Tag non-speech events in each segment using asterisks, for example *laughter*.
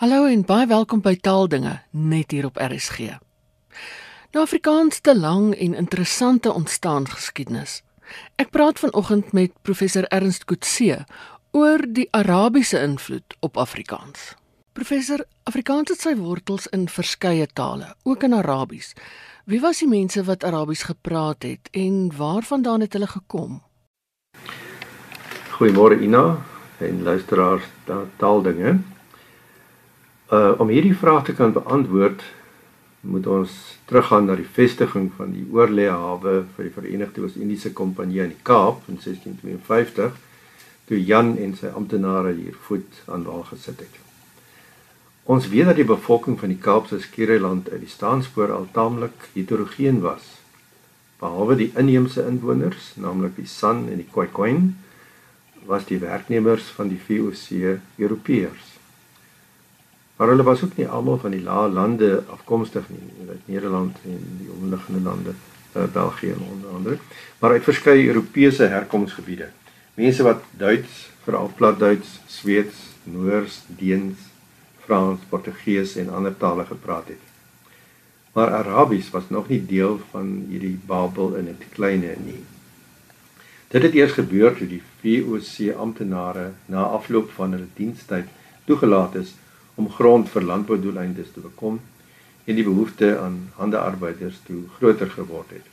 Hallo en baie welkom by Taaldinge net hier op RSG. Nou Afrikaans te lang en interessante ontstaan geskiedenis. Ek praat vanoggend met professor Ernst Kutse oor die Arabiese invloed op Afrikaans. Professor, Afrikaans het sy wortels in verskeie tale, ook in Arabies. Wie was die mense wat Arabies gepraat het en waarvandaan het hulle gekom? Goeiemôre Ina en luisteraars ta Taaldinge. Uh om hierdie vraag te kan beantwoord, moet ons teruggaan na die vestiging van die oorleehawe vir die Verenigde Oos-Indiese Kompanjie in die Kaap in 1652, toe Jan en sy amptenare hier voet aan wal gesit het. Ons weet dat die bevolking van die Kaapse skiereiland uit die staanspoor al taamlik heterogeen was. Behalwe die inheemse inwoners, naamlik die San en die Khoikhoi, was die werknemers van die VOC Europeërs. Maar hulle was ook nie almal van die lae lande afkomstig nie, uit Nederland en die omliggende lande, uh, België onder andere, maar uit verskeie Europese herkomsgebiede. Mense wat Duits, veral platduits, Sweeds, Noors, Deens, Frans, Portugees en ander tale gepraat het. Maar Arabies was nog nie deel van hierdie Babel in dit kleine nie. Dit het eers gebeur toe die VOC amptenare na afloop van hulle dienstyd toegelaat is om grond vir landboudoeleindes te bekom en die behoefte aan handearbeiders toe groter geword het.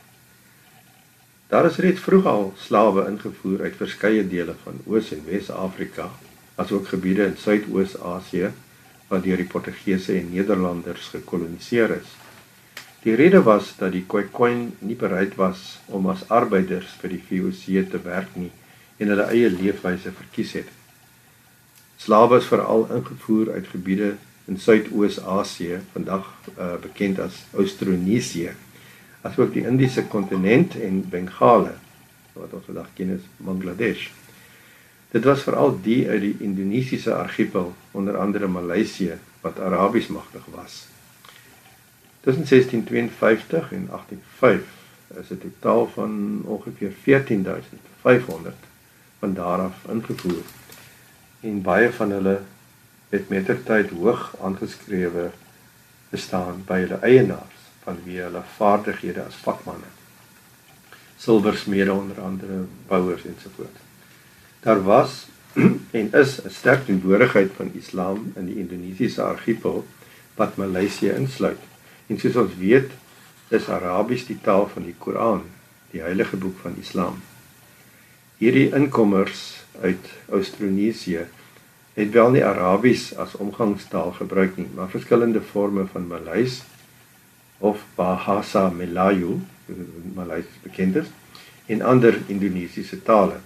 Daar is reeds vroeg al slawe ingevoer uit verskeie dele van Oos- en Wes-Afrika, asook gebiede in Suidoos-Asië wat deur die Portugese en Nederlanders gekoloniseer is. Die rede was dat die Khoikhoi nie bereid was om as arbeiders vir die VOC te werk nie en hulle eie leefwyse verkies het. Slawe is veral ingevoer uit gebiede in Suidoos-Asië, vandag uh, bekend as Austronesië, asook die Indiese kontinent en Bengale, wat ons vandag ken as Bangladesh. Dit was veral die uit die Indonesiese argipel, onder andere Maleisië, wat Arabies magtig was. Tussen 1652 en 1805 is 'n totaal van ongeveer 14500 van daar af ingevoer en baie van hulle het mettertyd hoog aangeskrewe bestaan by hulle eienaars vanweë hulle vaardighede as vakmanne. Silversmede onder andere, bouers ensovoorts. Daar was *clears throat* en is 'n sterk teenwoordigheid van Islam in die Indonesiese argipel wat Maleisië insluit. En soos ons weet, is Arabies die taal van die Koran, die heilige boek van Islam. Hierdie inkommers uit Austronesië het wel nie Arabies as omgangstaal gebruik nie, maar verskillende forme van Maleis of Bahasa Melayu, Maleis bekend is, en ander Indonesiese tale.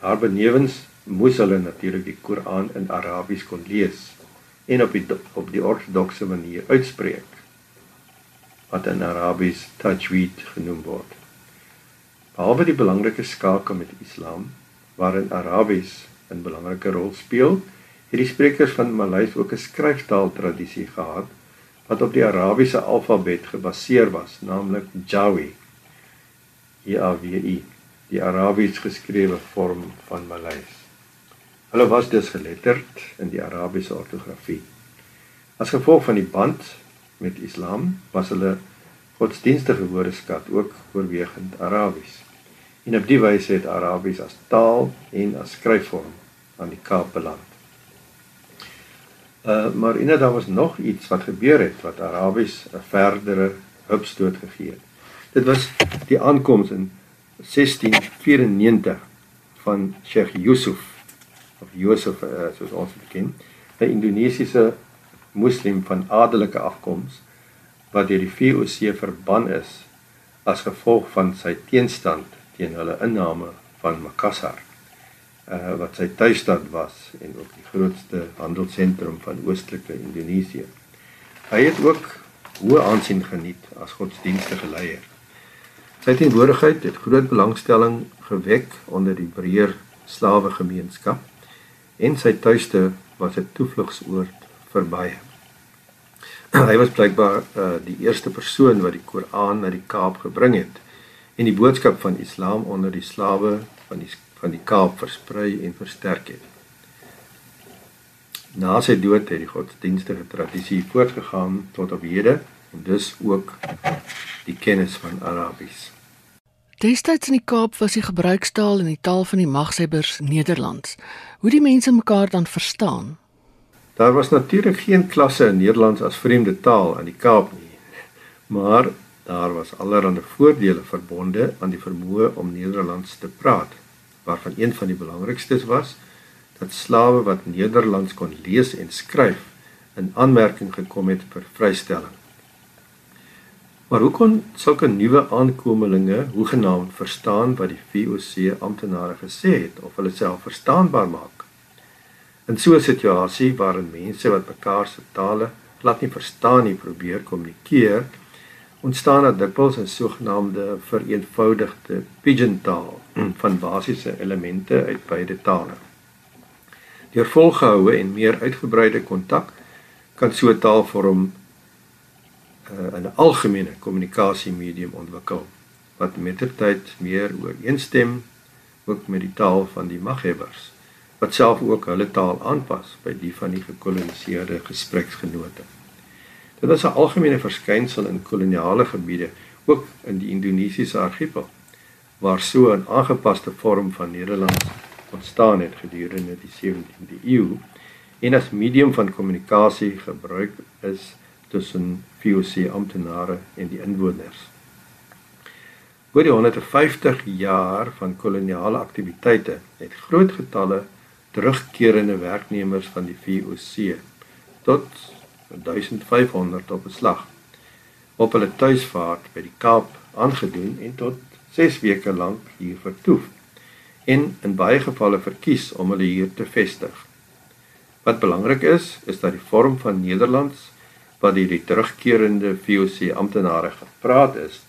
Daarbenewens moes hulle natuurlik die Koran in Arabies kon lees en op die op die ortodokse manier uitspreek wat in Arabies tajwid genoem word. Behalwe die belangrike skakel met Islam, waarin Arabies 'n belangrike rol speel, het die sprekers van Maleis ook 'n skryftaal tradisie gehad wat op die Arabiese alfabet gebaseer was, naamlik Jawi. JAWI, die Arabies geskrewe vorm van Maleis. Hulle was dus geletterd in die Arabiese ortografie. As gevolg van die band met Islam was hulle godsdienstige woordeskat ook oorwegend Arabies. En op die wyse het Arabies as taal en as skryfvorm aan die Kaap beland. Uh maar inderdaad daar was nog iets wat gebeur het wat Arabies 'n verdere hupstoot gegee het. Dit was die aankoms in 1694 van Sheikh Yusuf of Yusuf uh, soos ons dit ken, 'n Indonesiese moslim van adelike afkoms wat deur die VOC verban is as gevolg van sy teenstand teen hulle inname van Makassar uh, wat sy tuisstad was en ook die grootste handelsentrum van oostelike Indonesië. Hy het ook hoë aansien geniet as godsdienstige leier. Sy teenwoordigheid het groot belangstelling gewek onder die breër slawe gemeenskap en sy tuiste was 'n toevlugsoord vir baie. *clears throat* Hy was blykbaar uh, die eerste persoon wat die Koran na die Kaap gebring het en die boodskap van Islam onder die slawe van die van die Kaap versprei en versterk het. Na sy dood het die godsdienstige tradisie voortgegaan tot op hede en dus ook die kennis van Arabies. Destyds in die Kaap was die gebruikstaal en die taal van die magshebbers Nederlands. Hoe die mense mekaar dan verstaan? Daar was natuurlik geen klasse in Nederlands as vreemde taal in die Kaap nie. *laughs* Maar daar was allerlei voordele verbonde aan die vermoë om Nederlands te praat, waarvan een van die belangrikstes was dat slawe wat Nederlands kon lees en skryf in aanmerking gekom het vir vrystelling. Maar hoe kon sulke nuwe aankomelinge hoegenaamd verstaan wat die VOC amptenare gesê het of hulle self verstaanbaar maak? In so 'n situasie waarin mense wat mekaar se tale glad nie verstaan nie probeer kommunikeer, ontstaan daar dikwels 'n sogenaamde vereenvoudigde pidgin taal van basiese elemente uit beide tale. Deur volgehoue en meer uitgebreide kontak kan so 'n taalvorm uh, 'n algemene kommunikasiemedium ontwikkel wat mettertyd meer ooreenstem ook met die taal van die maghebbers wat self ook hulle taal aanpas by die van die gekoloniseerde gespreksgenote. Dit was 'n algemene verskynsel in koloniale gebiede, ook in die Indonesiese argipel, waar so 'n aangepaste vorm van Nederlands ontstaan het gedurende die 17de eeu en as medium van kommunikasie gebruik is tussen VOC amptenare en die inwoners. Oor die 150 jaar van koloniale aktiwiteite het groot getalle terugkerende werknemers van die VOC tot 1500 op beslag op hulle tuisvaart by die Kaap aangedoen en tot 6 weke lank hier vertoef en in baie gevalle verkies om hulle hier te vestig. Wat belangrik is, is dat die vorm van Nederlands wat deur die terugkerende VOC amptenare gepraat is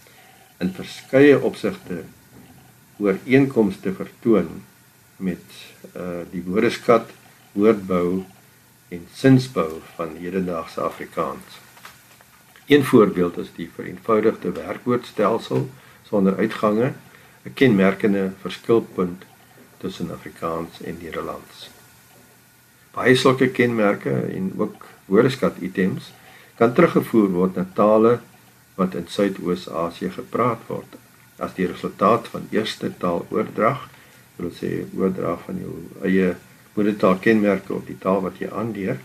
in verskeie opsigte ooreenkomste vertoon met uh die woordeskat, woordbou en sinsbou van hedendaagse Afrikaans. Een voorbeeld is die vereenvoudigde werkwoordstelsel sonder uitgange, 'n kenmerkende verskilpunt tussen Afrikaans en Nederlands. Baie sulke kenmerke en ook woordeskat items kan teruggevoer word na tale wat in Suidoos-Asië gepraat word as die resultaat van eerste taaloordrag wil sê oordra van jou eie moedertaal kenmerke op die taal wat jy aanleer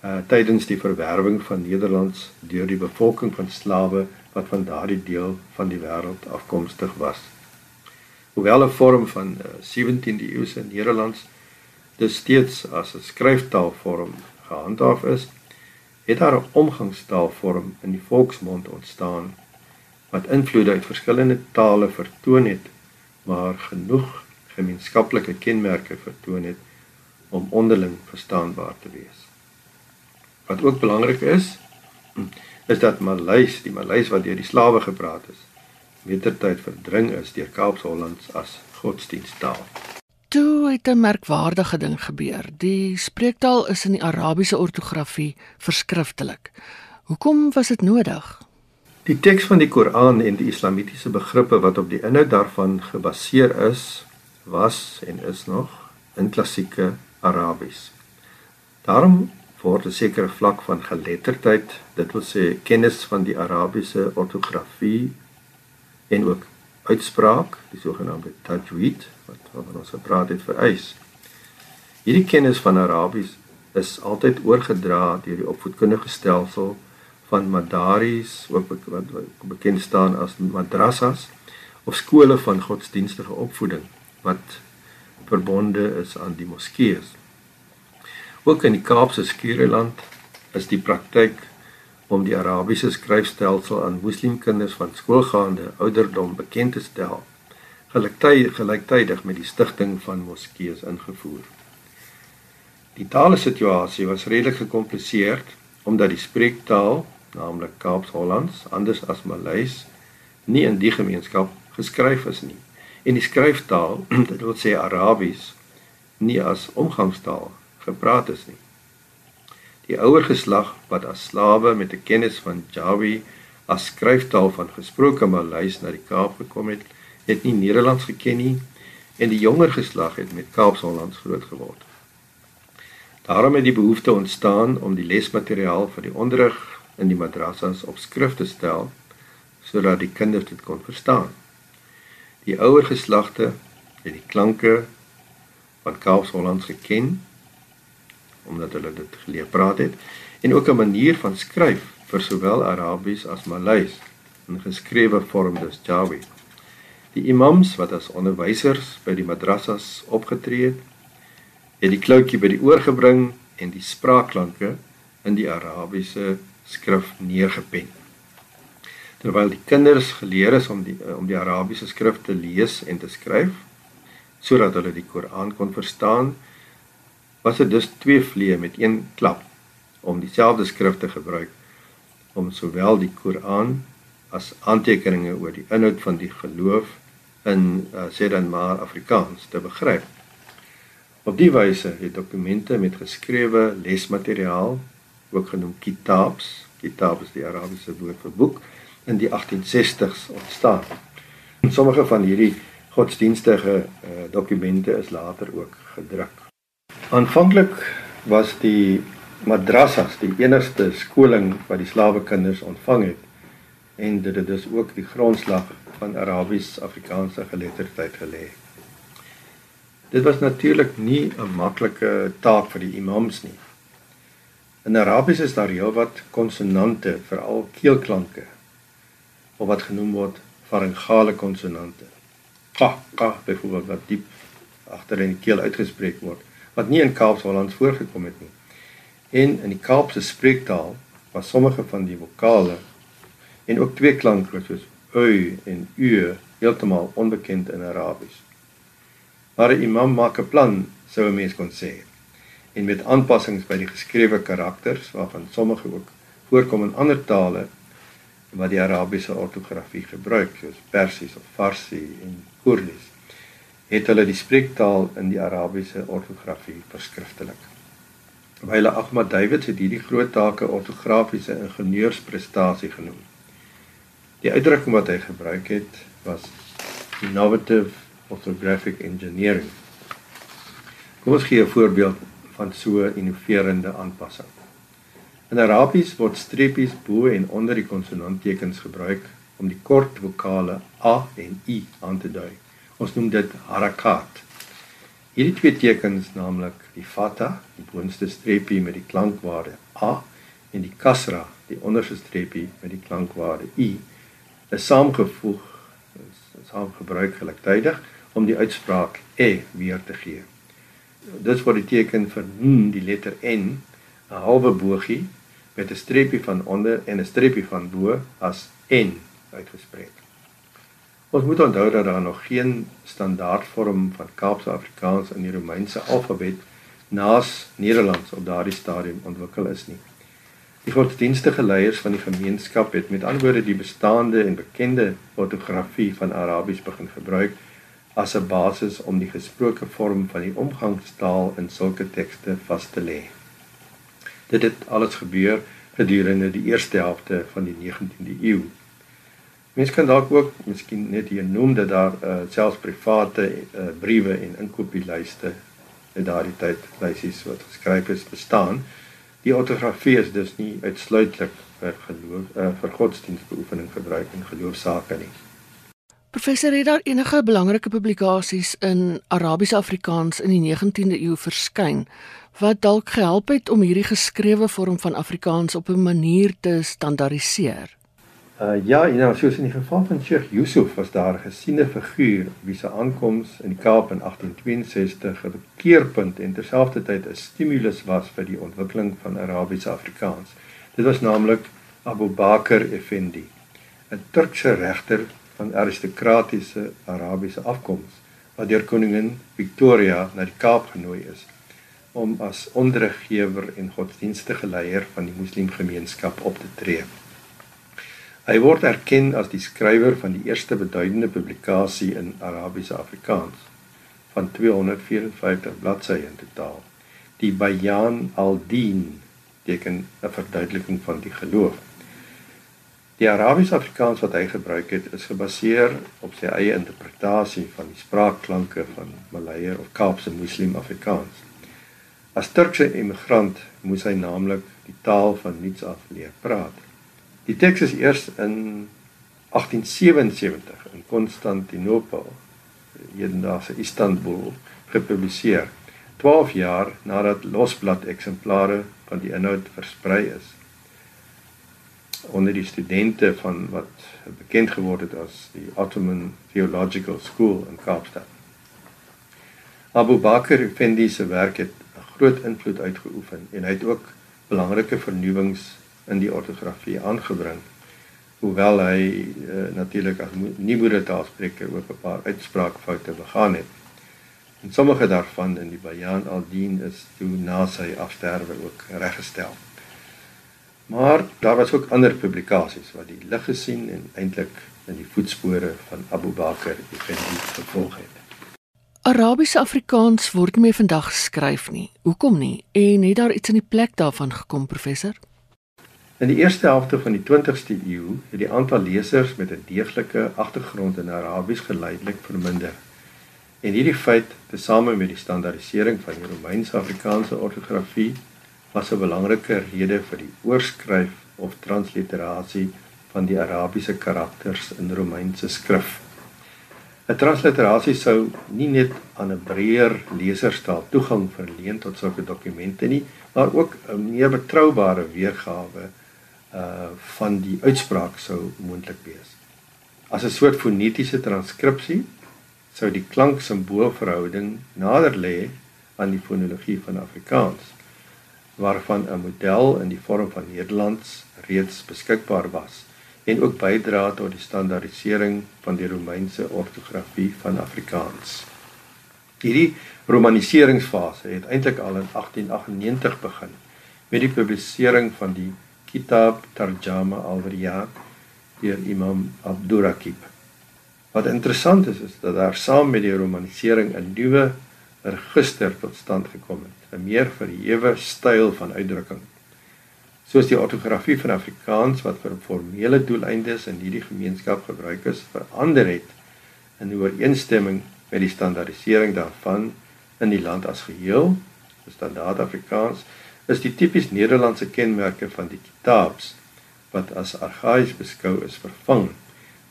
uh tydens die verwerwing van Nederlands deur die bevolking van slawe wat van daardie deel van die wêreld afkomstig was. Hoewel 'n vorm van uh, 17de eeuse Nederlands dis steeds as 'n skryftaalvorm gehandhaaf is, het daar 'n omgangstaalvorm in die volksmond ontstaan wat invloede uit verskillende tale vertoon het, maar genoeg gemeenskaplike kenmerke vertoon het om onderling verstaanbaar te wees. Wat ook belangrik is, is dat Maleis, die Maleis wat deur die slawe gepraat is, mettertyd verdring is deur Kaapse-Hollands as godsdiensttaal. Toe het 'n merkwaardige ding gebeur. Die spreektaal is in die Arabiese ortografie verskriftelik. Hoekom was dit nodig? Die teks van die Koran en die islamitiese begrippe wat op die inhoud daarvan gebaseer is, was en is nog in klassieke Arabies. Daarom word 'n sekere vlak van geletterdheid, dit wil sê kennis van die Arabiese ortografie en ook uitspraak, die sogenaamde tajwid wat wat ons gepraat het vereis. Hierdie kennis van Arabies is altyd oorgedra deur die opvoedkundige stelsel van madaris, ook wat bekend staan as madrassas of skole van godsdienstige opvoeding wat verbonde is aan die moskeeë. Ook in die Kaapse Skiereiland is die praktyk om die Arabiese skryfstelsel aan moslimkinders van skoolgaande ouderdom bekend te stel, gelyktydig met die stigting van moskeeë ingevoer. Die taalsituasie was redelik gekompliseer omdat die spreektaal, naamlik Kaaps-Hollands, anders as Maleis, nie in die gemeenskap geskryf is nie en die skryftaal, *clears throat* dit wil sê Arabies, nie as omgangstaal gepraat is nie. Die ouer geslag wat as slawe met 'n kennis van Jawi as skryftaal van gesproke Maleis na die Kaap gekom het, het nie Nederlands geken nie en die jonger geslag het met Kaapse Hollands groot geword. Daarom het die behoefte ontstaan om die lesmateriaal vir die onderrig in die madrassas op skrif te stel sodat die kinders dit kon verstaan. Die ouer geslagte het die klanke van Kaapse-Holland geken omdat hulle dit geleer praat het en ook 'n manier van skryf vir sowel Arabies as Maleis in geskrewe vorm dus Jawi. Die imams wat as onderwysers by die madrassas opgetree het, het die kloutjie by die oor gebring en die spraakklanke in die Arabiese skrif neergepen. Terwyl die kinders geleer is om die om die Arabiese skrif te lees en te skryf sodat hulle die Koran kon verstaan, was dit dus twee vliee met een klap om dieselfde skrif te gebruik om sowel die Koran as aantekeninge oor die inhoud van die geloof in uh, sê dan maar Afrikaans te begryp. Op die wyse het dokumente met geskrewe lesmateriaal, ook genoem kitabs, kitab is die Arabiese woord vir boek, in die 1860s ontstaan. En sommige van hierdie godsdienstige uh, dokumente is later ook gedruk. Aanvanklik was die madrassas die enigste skoling wat die slawekinders ontvang het en dit het dus ook die grondslag van Arabies-Afrikaanse geletterdheid gelê. Dit was natuurlik nie 'n maklike taak vir die imams nie. In Arabies is daar heelwat konsonante, veral keelklanke of wat genoem word faringale konsonante. Ka, ka, byvoorbeeld wat diep agter in die keel uitgespreek word wat nie in Kaapse-Holland voorgekom het nie. En in die Kaapse spreektaal was sommige van die vokale en ook twee klanke soos u en u heeltemal onbekend in Arabies. Maar 'n imam maak 'n plan, sou 'n mens kon sê. En met aanpassings by die geskrewe karakters waarvan sommige ook voorkom in ander tale wat die Arabiese ortografie gebruik, soos Persies of Farsi en Koerdies het hulle die spreektaal in die Arabiese ortografie verskriftelik. Wyle Ahmad Davids het hierdie groot take ortografiese ingenieursprestasie genoem. Die uitdrukking wat hy gebruik het was innovative orthographic engineering. Kom ons gee 'n voorbeeld van so 'n innoverende aanpassing. In Arabies word streepies bo en onder die konsonanttekens gebruik om die kort vokale a en i aan te dui. Ons noem dit harakat. Hierdie twee tekens, naamlik die fatha, die boonste streepie met die klankwaarde a en die kasra, die onderste streepie met die klankwaarde i, is saamgevoeg, is saamgebruik gelyktydig om die uitspraak e weer te gee. Dit word die teken vir n, die letter n, 'n halwe bogie met 'n streepie van onder en 'n streepie van bo as n uitgespreek. Ons moet onthou dat daar nog geen standaardvorm van Kaapse Afrikaans in die Romeinse alfabet naas Nederlands op daardie stadium ontwikkel is nie. Die godsdienstige leiers van die gemeenskap het met ander woorde die bestaande en bekende ortografie van Arabies begin gebruik as 'n basis om die gesproke vorm van die omgangstaal in sulke tekste vas te lê. Dit het alles gebeur gedurende die eerste helfte van die 19de eeu. Mense kan dalk ook miskien net hier noem dat daar uh, selfs private uh, briewe en inkopieslyste in daardie tyd lysies wat geskryf is bestaan. Die ortografie is dus nie uitsluitlik vir geloof uh, vir godsdienstbeoefening gebruik in geloofsake nie. Professor, het daar enige belangrike publikasies in Arabiese Afrikaans in die 19de eeu verskyn wat dalk gehelp het om hierdie geskrewe vorm van Afrikaans op 'n manier te standaardiseer? Uh ja, en nou soos in die geval van Sheikh Yusuf was daar 'n gesiene figuur wie se aankoms in die Kaap in 1862 'n keerpunt en terselfdertyd 'n stimulus was vir die ontwikkeling van Arabiese Afrikaans. Dit was naamlik Abu Bakr Effendi, 'n Turkse regter van aristokratiese Arabiese afkoms wat deur koningin Victoria na die Kaap genooi is om as onderriggewer en godsdienstige leier van die moslimgemeenskap op te tree. Hy word erken as die skrywer van die eerste beduidende publikasie in Arabiese Afrikaans van 254 bladsye in totaal. Die Bayan al-Din teken 'n verduideliking van die geloof. Die Arabiese Afrikaans wat hy gebruik het, is gebaseer op sy eie interpretasie van die spraakklanke van Malayer of Kaapse Muslim Afrikaans. As Turkse immigrant moes hy naamlik die taal van niets af leer praat. Die teks is eers in 1877 in Konstantinopel, hedendaagse Istanbul, gepubliseer. 12 jaar nadat losblad eksemplare van die inhoud versprei is onder die studente van wat bekend geword het as die Ottoman Theological School in Kaapstad. Abu Bakr Effendi se werk het 'n groot invloed uitgeoefen en hy het ook belangrike vernuwings in die ortografie aangebring. Hoewel hy uh, natuurlik as nie moedertaalspreker ook 'n paar uitspraakfoute begaan het. En sommige daarvan in die Bayan al-Din is toe na sy afsterwe ook reggestel. Maar daar was ook ander publikasies wat die lig gesien en eintlik in die voetspore van Abu Bakr Effendi gevolg het. Arabiese Afrikaans word nie meer vandag geskryf nie. Hoekom nie? En het daar iets in die plek daarvan gekom, professor? In die eerste helfte van die 20ste eeu het die aantal lesers met 'n deeglike agtergrond in Arabies geleidelik verminder. En hierdie feit, tesame met die standaardisering van die Romeins-Afrikaanse ortografie, was 'n belangrike rede vir die oorskryf of transliterasie van die Arabiese karakters in Romeinse skrif. 'n Transliterasie sou nie net aan 'n breër leserstaal toegang verleen tot sulke dokumente nie, maar ook 'n meer betroubare weergawe uh van die uitspraak sou moontlik wees. As 'n soort fonetiese transkripsie sou die klank-simboolverhouding nader lê aan die fonologie van Afrikaans, waarvan 'n model in die vorm van Nederlands reeds beskikbaar was en ook bydra tot die standaardisering van die Romeinse ortografie van Afrikaans. Hierdie romaniseringsfase het eintlik al in 1898 begin met die publisering van die Kitab Tarjama al-Riyad deur Imam Abdurraqib. Wat interessant is is dat daar saam met die romanisering 'n nuwe register tot stand gekom het, 'n meer verhewe styl van uitdrukking soos die ortografie van Afrikaans wat vir formele doeleindes in hierdie gemeenskap gebruik is, verander het in ooreenstemming met die standaardisering daarvan in die land as geheel. Die standaard Afrikaans is die tipies Nederlandse kenmerke van die kitabs wat as argaïs beskou is vervang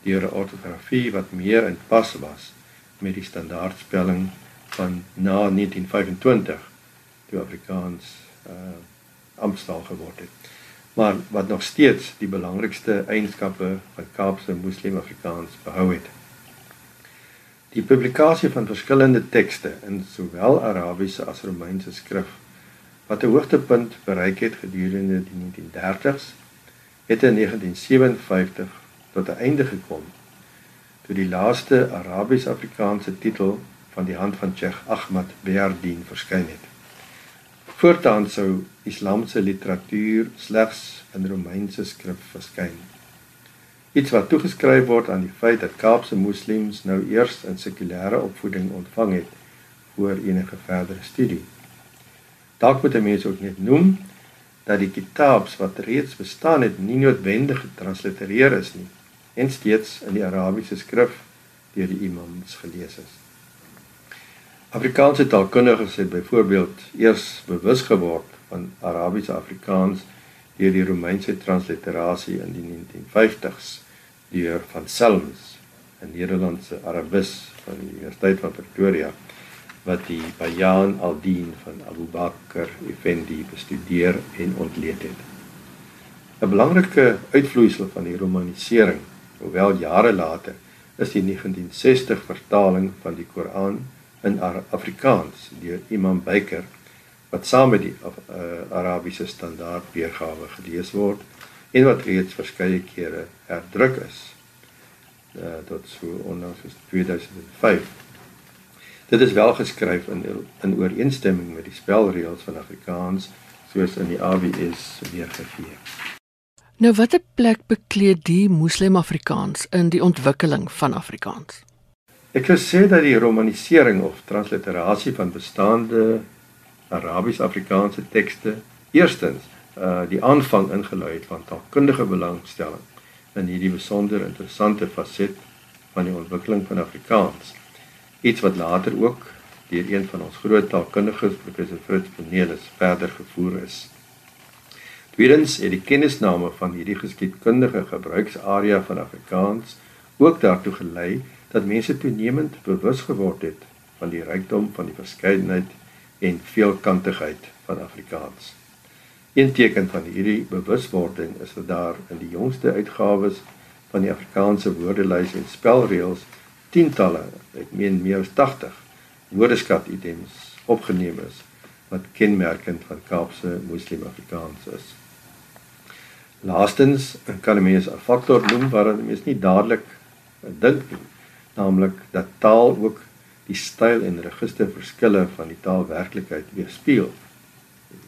deur 'n ortografie wat meer in pas was met die standaardspelling van na 1925 toe Afrikaans uh amptstaal geword het. Maar wat nog steeds die belangrikste eienskappe van Kaapse Moslem Afrikaans behou het. Die publikasie van verskillende tekste in sowel Arabiese as Romeinse skrif wat 'n hoogtepunt bereik het gedurende die 1930s, het in 1957 tot 'n einde gekom toe die laaste Arabies-Afrikaanse titel van die hand van Sheikh Ahmad Beyardin verskyn het. Voortaan sou Islamse literatuur slegs in Romeinse skrif verskyn. Iets wat toegeskryf word aan die feit dat Kaapse moslems nou eers 'n sekulêre opvoeding ontvang het voor enige verdere studie. Dalk moet 'n mens ook net noem dat die kitabs wat reeds bestaan het nie noodwendig getranslitereer is nie en steeds in die Arabiese skrif deur die imams gelees is. Afrikaanse taalkundiges het byvoorbeeld eers bewus geword van Arabiese Afrikaans deur die Romeinse transliterasie in die 1950s deur van Selms, 'n Nederlandse Arabis van die Universiteit van Pretoria wat die Bayan al-Din van Abu Bakr Effendi bestudeer en ontleed het. 'n Belangrike uitvloeisel van die romanisering, hoewel jare later, is die 1960 vertaling van die Koran in Afrikaans deur Imam Baker wat saam met die uh, Arabiese standaard weergawe gelees word en wat reeds verskeie kere herdruk is uh, tot so onlangs 2005. Dit is wel geskryf in in ooreenstemming met die spelreëls van Afrikaans soos in die AWS weergegee. Nou watter plek bekleed die Moslem Afrikaans in die ontwikkeling van Afrikaans? Ek wil sê dat die romanisering of transliterasie van bestaande Arabies-Afrikaanse tekste eerstens uh die aanvang ingelui het van taalkundige belangstelling in hierdie besonder interessante faset van die ontwikkeling van Afrikaans. Iets wat later ook deur een van ons groot taalkundiges, professor Fritz Cornelis, verder gevoer is. Tweedens het die kennisname van hierdie geskiedkundige gebruiksarea van Afrikaans ook daartoe gelei dat mense toenemend bewus geword het van die rykdom van die verskeidenheid en veelkantigheid van Afrikaans. Een teken van hierdie bewuswording is dat daar in die jongste uitgawes van die Afrikaanse woordelys en spelreëls tientalle, ek meen meer as 80 woordeskat items opgeneem is wat kenmerkend van Kaapse Moslem Afrikaans is. Laastens kan 'n mens 'n faktor noem waarin 'n mens nie dadelik dink nie, naamlik dat taal ook die styl en register verskille van die taalwerklikheid weerspieël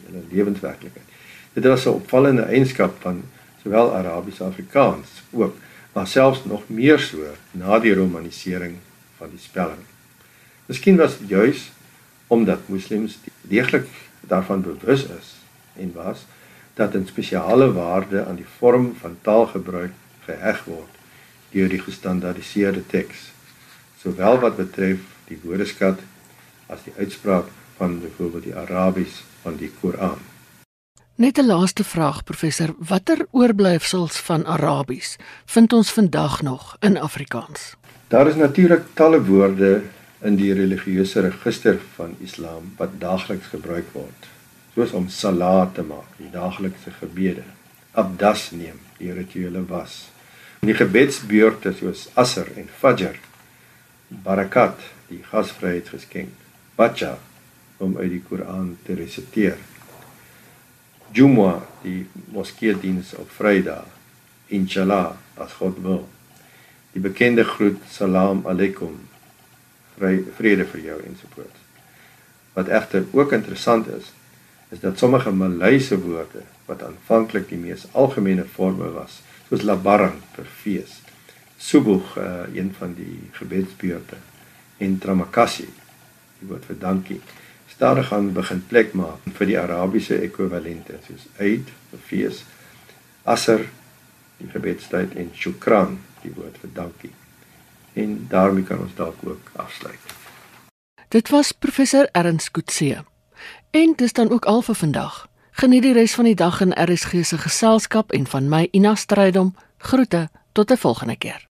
in 'n lewenswerklikheid. Dit was 'n opvallende eienskap van sowel Arabies Afrikaans ook, maar selfs nog meer so na die romanisering van die spelling. Miskien was dit juis omdat moslems deeglik daarvan bewus is en was dat 'n spesiale waarde aan die vorm van taalgebruik geheg word deur die gestandaardiseerde teks, sowel wat betref die woordeskat as die uitspraak van byvoorbeeld die Arabies van die Koran. Net 'n laaste vraag professor, watter oorblyfsels van Arabies vind ons vandag nog in Afrikaans? Daar is natuurlik talle woorde in die religieuse register van Islam wat daagliks gebruik word, soos om salat te maak, die daaglikse gebede, abdas neem, die rituele was, en die gebedsbeurte soos asr en fajr, barakat, die gasvryheid geskenk, bacha om uit die Koran te resiteer. Jumwa, die moskeediens op Vrydag, inshallah, as God wil. Die bekende groet salam aleikum, vrede vir jou ensovoorts. Wat egter ook interessant is, is dat sommige Malayse woorde wat aanvanklik die mees algemene forme was, soos labarang vir fees, subuh, uh, een van die gebedsbeurte, en tramakasi, die woord vir dankie, stadig gaan begin plek maak vir die Arabiese ekwivalente soos Eid, fees, Asr, die gebedstyd en Shukran, die woord vir dankie. En daarmee kan ons dalk ook afsluit. Dit was professor Ernst Kutse. En dis dan ook al vir vandag. Geniet die res van die dag in RSG se geselskap en van my Ina Strydom. Groete tot 'n volgende keer.